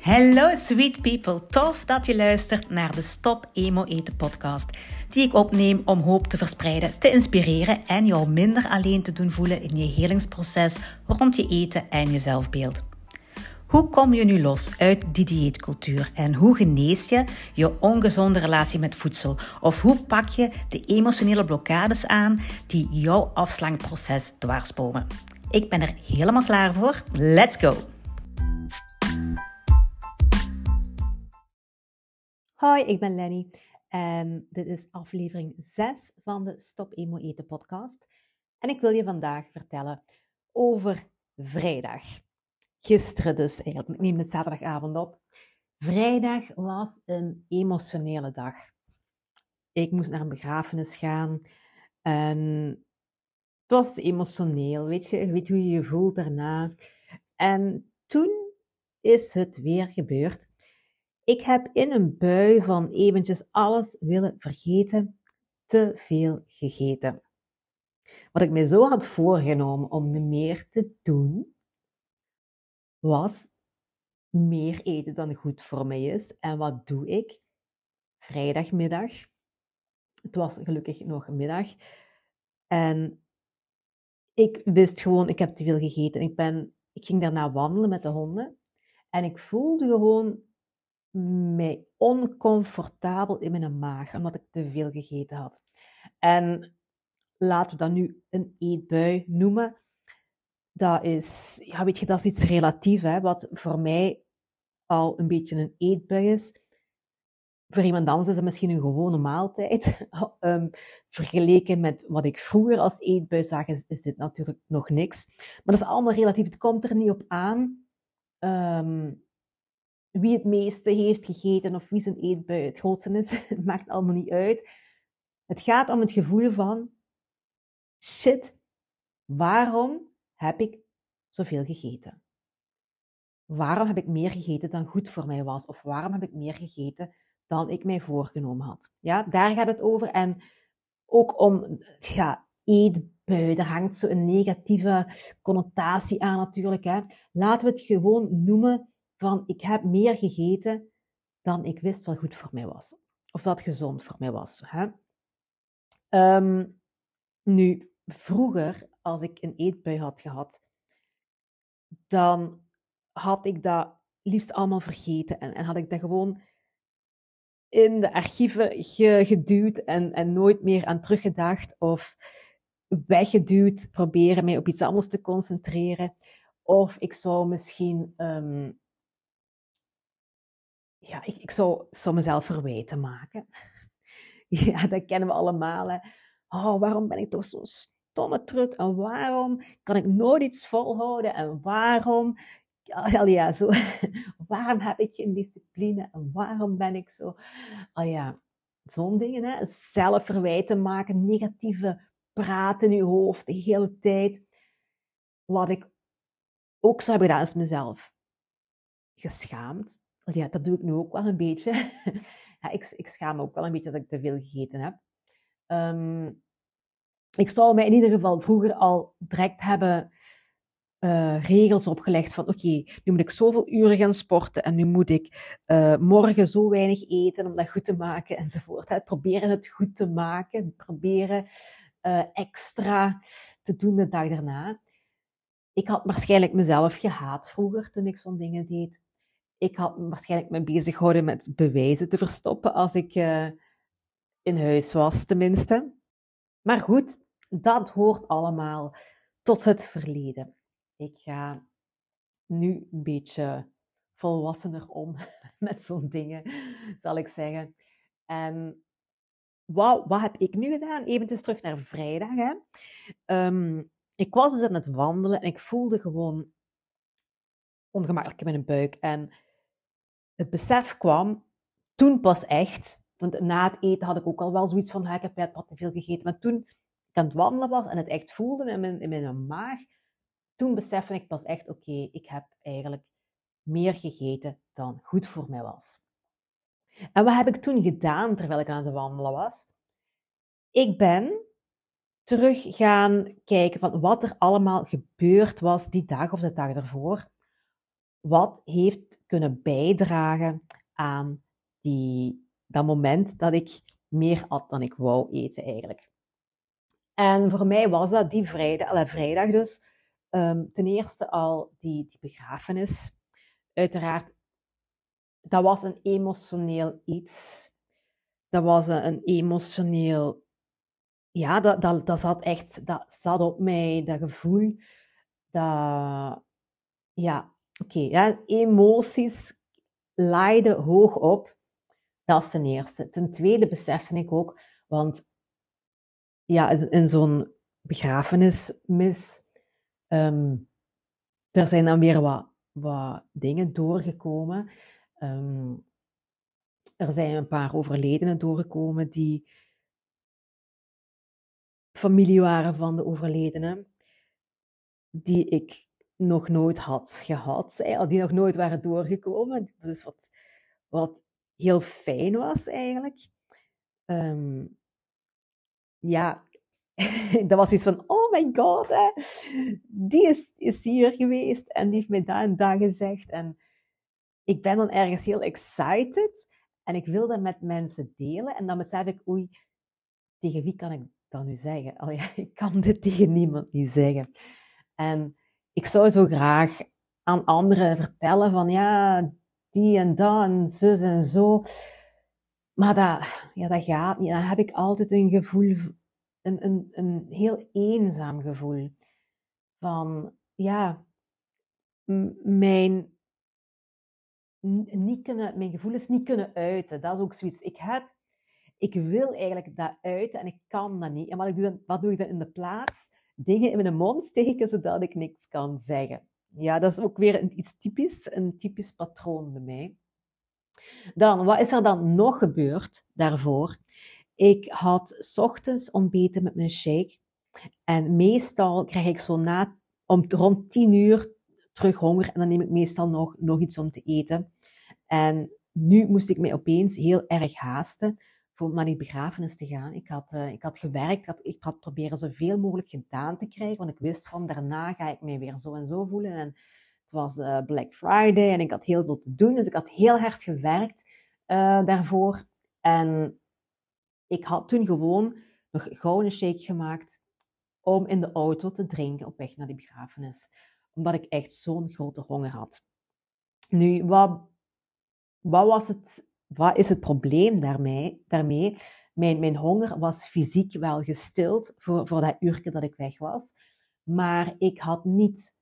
Hello sweet people, tof dat je luistert naar de Stop Emo Eten podcast, die ik opneem om hoop te verspreiden, te inspireren en jou minder alleen te doen voelen in je helingsproces rond je eten en je zelfbeeld. Hoe kom je nu los uit die dieetcultuur en hoe genees je je ongezonde relatie met voedsel? Of hoe pak je de emotionele blokkades aan die jouw afslankproces dwarsbomen? Ik ben er helemaal klaar voor. Let's go! Hoi, ik ben Lenny en dit is aflevering 6 van de Stop Emo Eten podcast. En ik wil je vandaag vertellen over vrijdag. Gisteren dus eigenlijk, ik neem het zaterdagavond op. Vrijdag was een emotionele dag. Ik moest naar een begrafenis gaan en het was emotioneel, weet je, je weet hoe je je voelt daarna. En toen is het weer gebeurd ik heb in een bui van eventjes alles willen vergeten, te veel gegeten. Wat ik mij zo had voorgenomen om meer te doen, was meer eten dan goed voor mij is. En wat doe ik? Vrijdagmiddag. Het was gelukkig nog middag. En ik wist gewoon, ik heb te veel gegeten. Ik, ben, ik ging daarna wandelen met de honden. En ik voelde gewoon mij oncomfortabel in mijn maag, omdat ik te veel gegeten had. En laten we dat nu een eetbui noemen. Dat is, ja, weet je, dat is iets relatief, hè, wat voor mij al een beetje een eetbui is. Voor iemand anders is het misschien een gewone maaltijd. um, vergeleken met wat ik vroeger als eetbui zag, is, is, dit natuurlijk nog niks. Maar dat is allemaal relatief. Het komt er niet op aan. Um, wie het meeste heeft gegeten of wie zijn eetbui het grootste is, maakt allemaal niet uit. Het gaat om het gevoel van, shit, waarom heb ik zoveel gegeten? Waarom heb ik meer gegeten dan goed voor mij was? Of waarom heb ik meer gegeten dan ik mij voorgenomen had? Ja, daar gaat het over. En ook om, ja, eetbui, daar hangt zo een negatieve connotatie aan natuurlijk. Hè. Laten we het gewoon noemen van ik heb meer gegeten dan ik wist wat goed voor mij was. Of dat gezond voor mij was. Hè? Ehm, nu, vroeger, als ik een eetbui had gehad, dan had ik dat liefst allemaal vergeten. En, en had ik dat gewoon in de archieven geduwd en, en nooit meer aan teruggedacht. Of weggeduwd, proberen mij op iets anders te concentreren. Of ik zou misschien ehm, ja, ik, ik zou, zou mezelf verwijten maken. Ja, dat kennen we allemaal. Hè. Oh, waarom ben ik toch zo'n stomme trut? En waarom kan ik nooit iets volhouden? En waarom, ja, zo, waarom heb ik geen discipline? En waarom ben ik zo, oh ja, zo'n dingen. Hè. Zelf verwijten maken, negatieve praten in je hoofd de hele tijd. Wat ik ook zou hebben gedaan, is mezelf geschaamd ja, dat doe ik nu ook wel een beetje. ja, ik, ik schaam me ook wel een beetje dat ik te veel gegeten heb. Um, ik zou mij in ieder geval vroeger al direct hebben uh, regels opgelegd van oké, nu moet ik zoveel uren gaan sporten en nu moet ik uh, morgen zo weinig eten om dat goed te maken enzovoort. Proberen het goed te maken, proberen uh, extra te doen de dag daarna. Ik had waarschijnlijk mezelf gehaat vroeger toen ik zo'n dingen deed ik had waarschijnlijk me bezig gehouden met bewijzen te verstoppen als ik uh, in huis was, tenminste. Maar goed, dat hoort allemaal tot het verleden. Ik ga nu een beetje volwassener om met zo'n dingen, zal ik zeggen. En wat, wat heb ik nu gedaan? Even terug naar vrijdag. Hè. Um, ik was dus aan het wandelen en ik voelde gewoon ongemakkelijk in mijn buik. En het besef kwam toen pas echt. Want na het eten had ik ook al wel zoiets van, ik heb wat te veel gegeten. Maar toen ik aan het wandelen was en het echt voelde in mijn, in mijn maag, toen besefte ik pas echt, oké, ik heb eigenlijk meer gegeten dan goed voor mij was. En wat heb ik toen gedaan terwijl ik aan het wandelen was? Ik ben terug gaan kijken van wat er allemaal gebeurd was die dag of de dag ervoor wat heeft kunnen bijdragen aan die, dat moment dat ik meer at dan ik wou eten eigenlijk. En voor mij was dat die vrijdag, vrijdag dus, ehm, ten eerste al die, die begrafenis. Uiteraard, dat was een emotioneel iets. Dat was een, een emotioneel, ja, dat, dat, dat zat echt, dat zat op mij, dat gevoel, dat, ja, oké, ja, emoties laaiden hoog op. Dat is ten eerste. Ten tweede besef ik ook, want ja, in zo'n begrafenismis, um, er zijn dan weer wat, wat dingen doorgekomen. Ehm, er zijn een paar overledenen doorgekomen die familie waren van de overledene, die ik nog nooit had gehad, die nog nooit waren doorgekomen. Dus wat, wat heel fijn was eigenlijk. Ehm, ja, dat was iets van, oh my god, hè. die is, is hier geweest en die heeft mij daar en daar gezegd. En ik ben dan ergens heel excited en ik wil dat met mensen delen. En dan besef ik, oei, tegen wie kan ik dat nu zeggen? Oh ja, ik kan dit tegen niemand niet zeggen. En ik zou zo graag aan anderen vertellen van, ja, die en dat en zus en zo. Maar dat, ja, dat gaat niet. Dan heb ik altijd een gevoel, een, een, een heel eenzaam gevoel. Van, ja, mijn, niet kunnen, mijn gevoelens niet kunnen uiten. Dat is ook zoiets. Ik heb, ik wil eigenlijk dat uiten en ik kan dat niet. En wat, ik doe, wat doe ik dan in de plaats? Dingen in mijn mond steken, zodat ik niks kan zeggen. Ja, dat is ook weer iets typisch, een typisch patroon bij mij. Dan, wat is er dan nog gebeurd daarvoor? Ik had ochtends ontbeten met mijn shake. En meestal krijg ik zo na, om rond 10 uur terug honger. En dan neem ik meestal nog, nog iets om te eten. En nu moest ik mij opeens heel erg haasten voor naar die begrafenis te gaan. Ik had, uh, ik had gewerkt, ik had, ik had proberen zoveel mogelijk gedaan te krijgen, want ik wist van daarna ga ik mij weer zo en zo voelen. En het was uh, Black Friday en ik had heel veel te doen, dus ik had heel hard gewerkt uh, daarvoor. En ik had toen gewoon nog gauw een shake gemaakt om in de auto te drinken op weg naar die begrafenis. Omdat ik echt zo'n grote honger had. Nu, wat, wat was het wat is het probleem daarmee? daarmee? Mijn, mijn honger was fysiek wel gestild voor, voor dat uurtje dat ik weg was. Maar ik had niet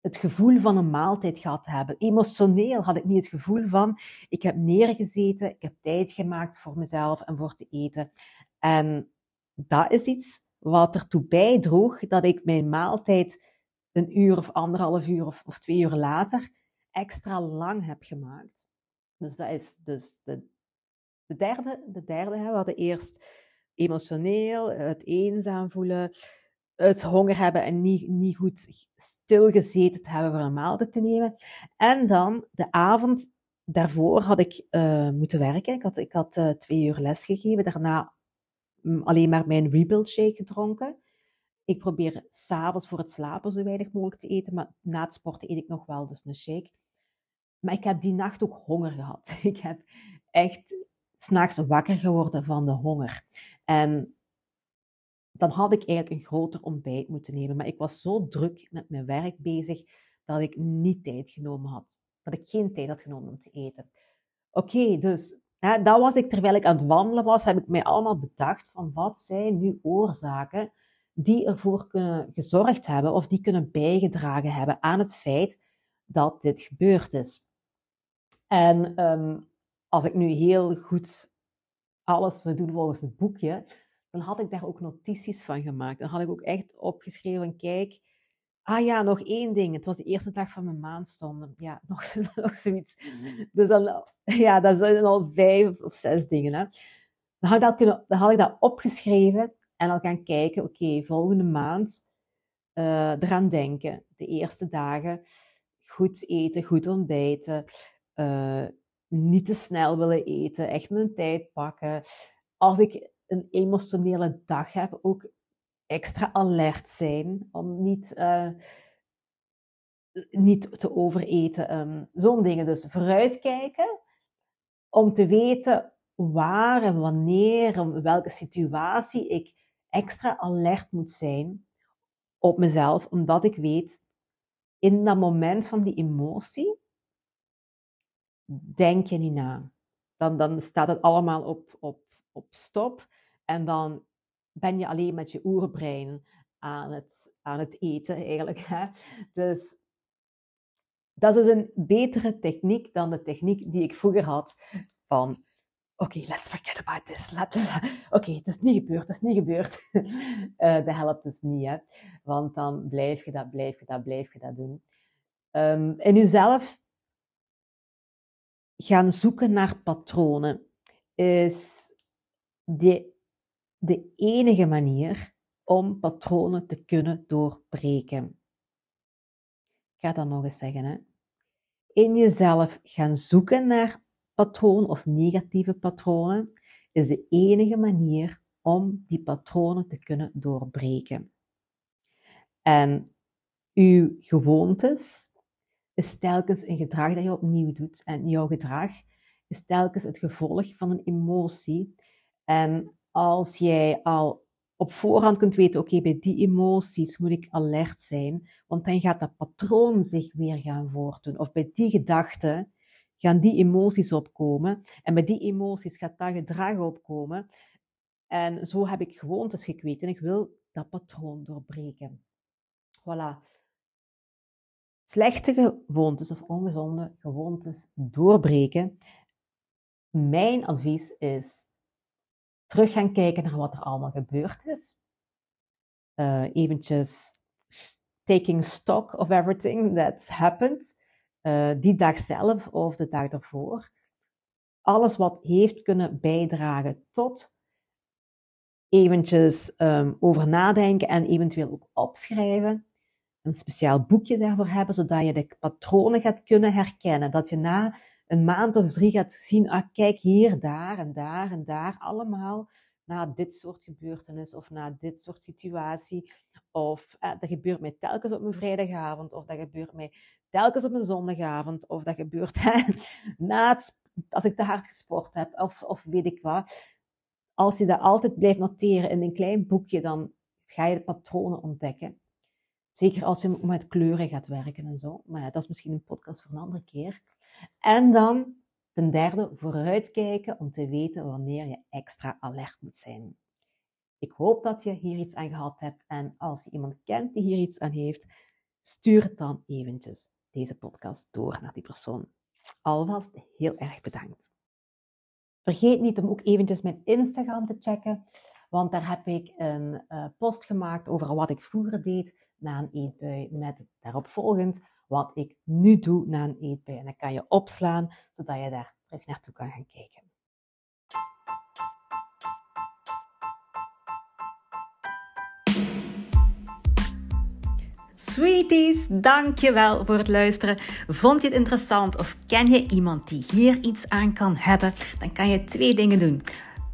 het gevoel van een maaltijd gehad te hebben. Emotioneel had ik niet het gevoel van, ik heb neergezeten, ik heb tijd gemaakt voor mezelf en voor te eten. En dat is iets wat ertoe bijdroeg dat ik mijn maaltijd een uur of anderhalf uur of, of twee uur later extra lang heb gemaakt. Dus dat is dus de, de derde. De derde, we hadden eerst emotioneel, het eenzaam voelen, het honger hebben en niet, niet goed stilgezeten te hebben voor een maaltijd te nemen. En dan de avond daarvoor had ik uh, moeten werken. Ik had, ik had uh, twee uur les gegeven. Daarna um, alleen maar mijn rebuild shake gedronken. Ik probeer s'avonds voor het slapen zo weinig mogelijk te eten, maar na het sporten eet ik nog wel dus een shake. Maar ik heb die nacht ook honger gehad. Ik heb echt s'nachts wakker geworden van de honger. En dan had ik eigenlijk een groter ontbijt moeten nemen. Maar ik was zo druk met mijn werk bezig dat ik niet tijd genomen had. Dat ik geen tijd had genomen om te eten. Oké, dus hè, dat was ik terwijl ik aan het wandelen was, heb ik mij allemaal bedacht van wat zijn nu oorzaken die ervoor kunnen gezorgd hebben of die kunnen bijgedragen hebben aan het feit dat dit gebeurd is. En um, als ik nu heel goed alles zou doen volgens het boekje, dan had ik daar ook notities van gemaakt. Dan had ik ook echt opgeschreven, kijk, ah ja, nog één ding. Het was de eerste dag van mijn maandstonden. Ja, nog, nog zoiets. Dus dan, ja, dat zijn al vijf of zes dingen. Hè. Dan, had ik dat kunnen, dan had ik dat opgeschreven en dan gaan kijken, oké, volgende maand uh, eraan denken. De eerste dagen goed eten, goed ontbijten. Uh, niet te snel willen eten, echt mijn tijd pakken. Als ik een emotionele dag heb, ook extra alert zijn om niet uh, niet te overeten. Um, Zo'n dingen. Dus vooruitkijken om te weten waar en wanneer, in welke situatie ik extra alert moet zijn op mezelf, omdat ik weet, in dat moment van die emotie, denk je niet na. Dan, dan staat het allemaal op, op, op stop en dan ben je alleen met je oerbrein aan het, aan het eten eigenlijk. Hè? Dus dat is dus een betere techniek dan de techniek die ik vroeger had van oké, let's forget about this. Oké, het is niet gebeurd, het is niet gebeurd. uh, dat helpt dus niet, hè. Want dan blijf je dat, blijf je dat, blijf je dat doen. Um, in jezelf gaan zoeken naar patronen is de, de enige manier om patronen te kunnen doorbreken. Ik ga dat nog eens zeggen. Hè. In jezelf gaan zoeken naar patroon of negatieve patronen is de enige manier om die patronen te kunnen doorbreken. En uw gewoontes is telkens een gedrag dat je opnieuw doet. En jouw gedrag is telkens het gevolg van een emotie. En als jij al op voorhand kunt weten, oké, bij die emoties moet ik alert zijn, want dan gaat dat patroon zich weer gaan voortdoen. Of bij die gedachten gaan die emoties opkomen. En bij die emoties gaat dat gedrag opkomen. En zo heb ik gewoontes gekweekt en ik wil dat patroon doorbreken. Voilà. Slechte gewoontes of ongezonde gewoontes doorbreken. Mijn advies is terug gaan kijken naar wat er allemaal gebeurd is. Uh, eventjes taking stock of everything that's happened. Uh, die dag zelf of de dag ervoor. Alles wat heeft kunnen bijdragen tot eventjes um, over nadenken en eventueel ook opschrijven. Een speciaal boekje daarvoor hebben, zodat je de patronen gaat kunnen herkennen. Dat je na een maand of drie gaat zien, ah, kijk hier, daar en daar en daar, allemaal na dit soort gebeurtenis of na dit soort situatie. Of eh, dat gebeurt mij telkens op mijn vrijdagavond, of dat gebeurt mij telkens op mijn zondagavond, of dat gebeurt na het, als ik te hard gesport heb, of, of weet ik wat. Als je dat altijd blijft noteren in een klein boekje, dan ga je de patronen ontdekken. Zeker als je met kleuren gaat werken en zo. Maar ja, dat is misschien een podcast voor een andere keer. En dan ten derde, vooruitkijken om te weten wanneer je extra alert moet zijn. Ik hoop dat je hier iets aan gehad hebt en als je iemand kent die hier iets aan heeft, stuur het dan eventjes deze podcast door naar die persoon. Alvast heel erg bedankt. Vergeet niet om ook eventjes mijn Instagram te checken, want daar heb ik een uh, post gemaakt over wat ik vroeger deed na een eetbui, met daarop volgend wat ik nu doe na een eetbui. En dan kan je opslaan, zodat je daar terug naartoe kan gaan kijken. Sweeties, dankjewel voor het luisteren. Vond je het interessant of ken je iemand die hier iets aan kan hebben? Dan kan je twee dingen doen.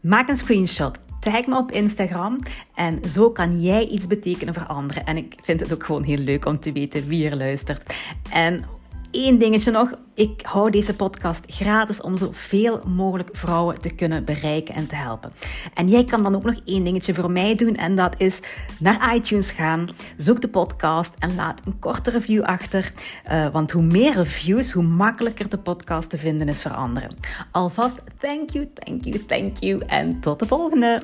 Maak een screenshot Tag me op Instagram en zo kan jij iets betekenen voor anderen. En ik vind het ook gewoon heel leuk om te weten wie er luistert. En Eén dingetje nog. Ik hou deze podcast gratis om zoveel mogelijk vrouwen te kunnen bereiken en te helpen. En jij kan dan ook nog één dingetje voor mij doen. En dat is naar iTunes gaan. Zoek de podcast en laat een korte review achter. Uh, want hoe meer reviews, hoe makkelijker de podcast te vinden is voor anderen. Alvast thank you, thank you, thank you. En tot de volgende.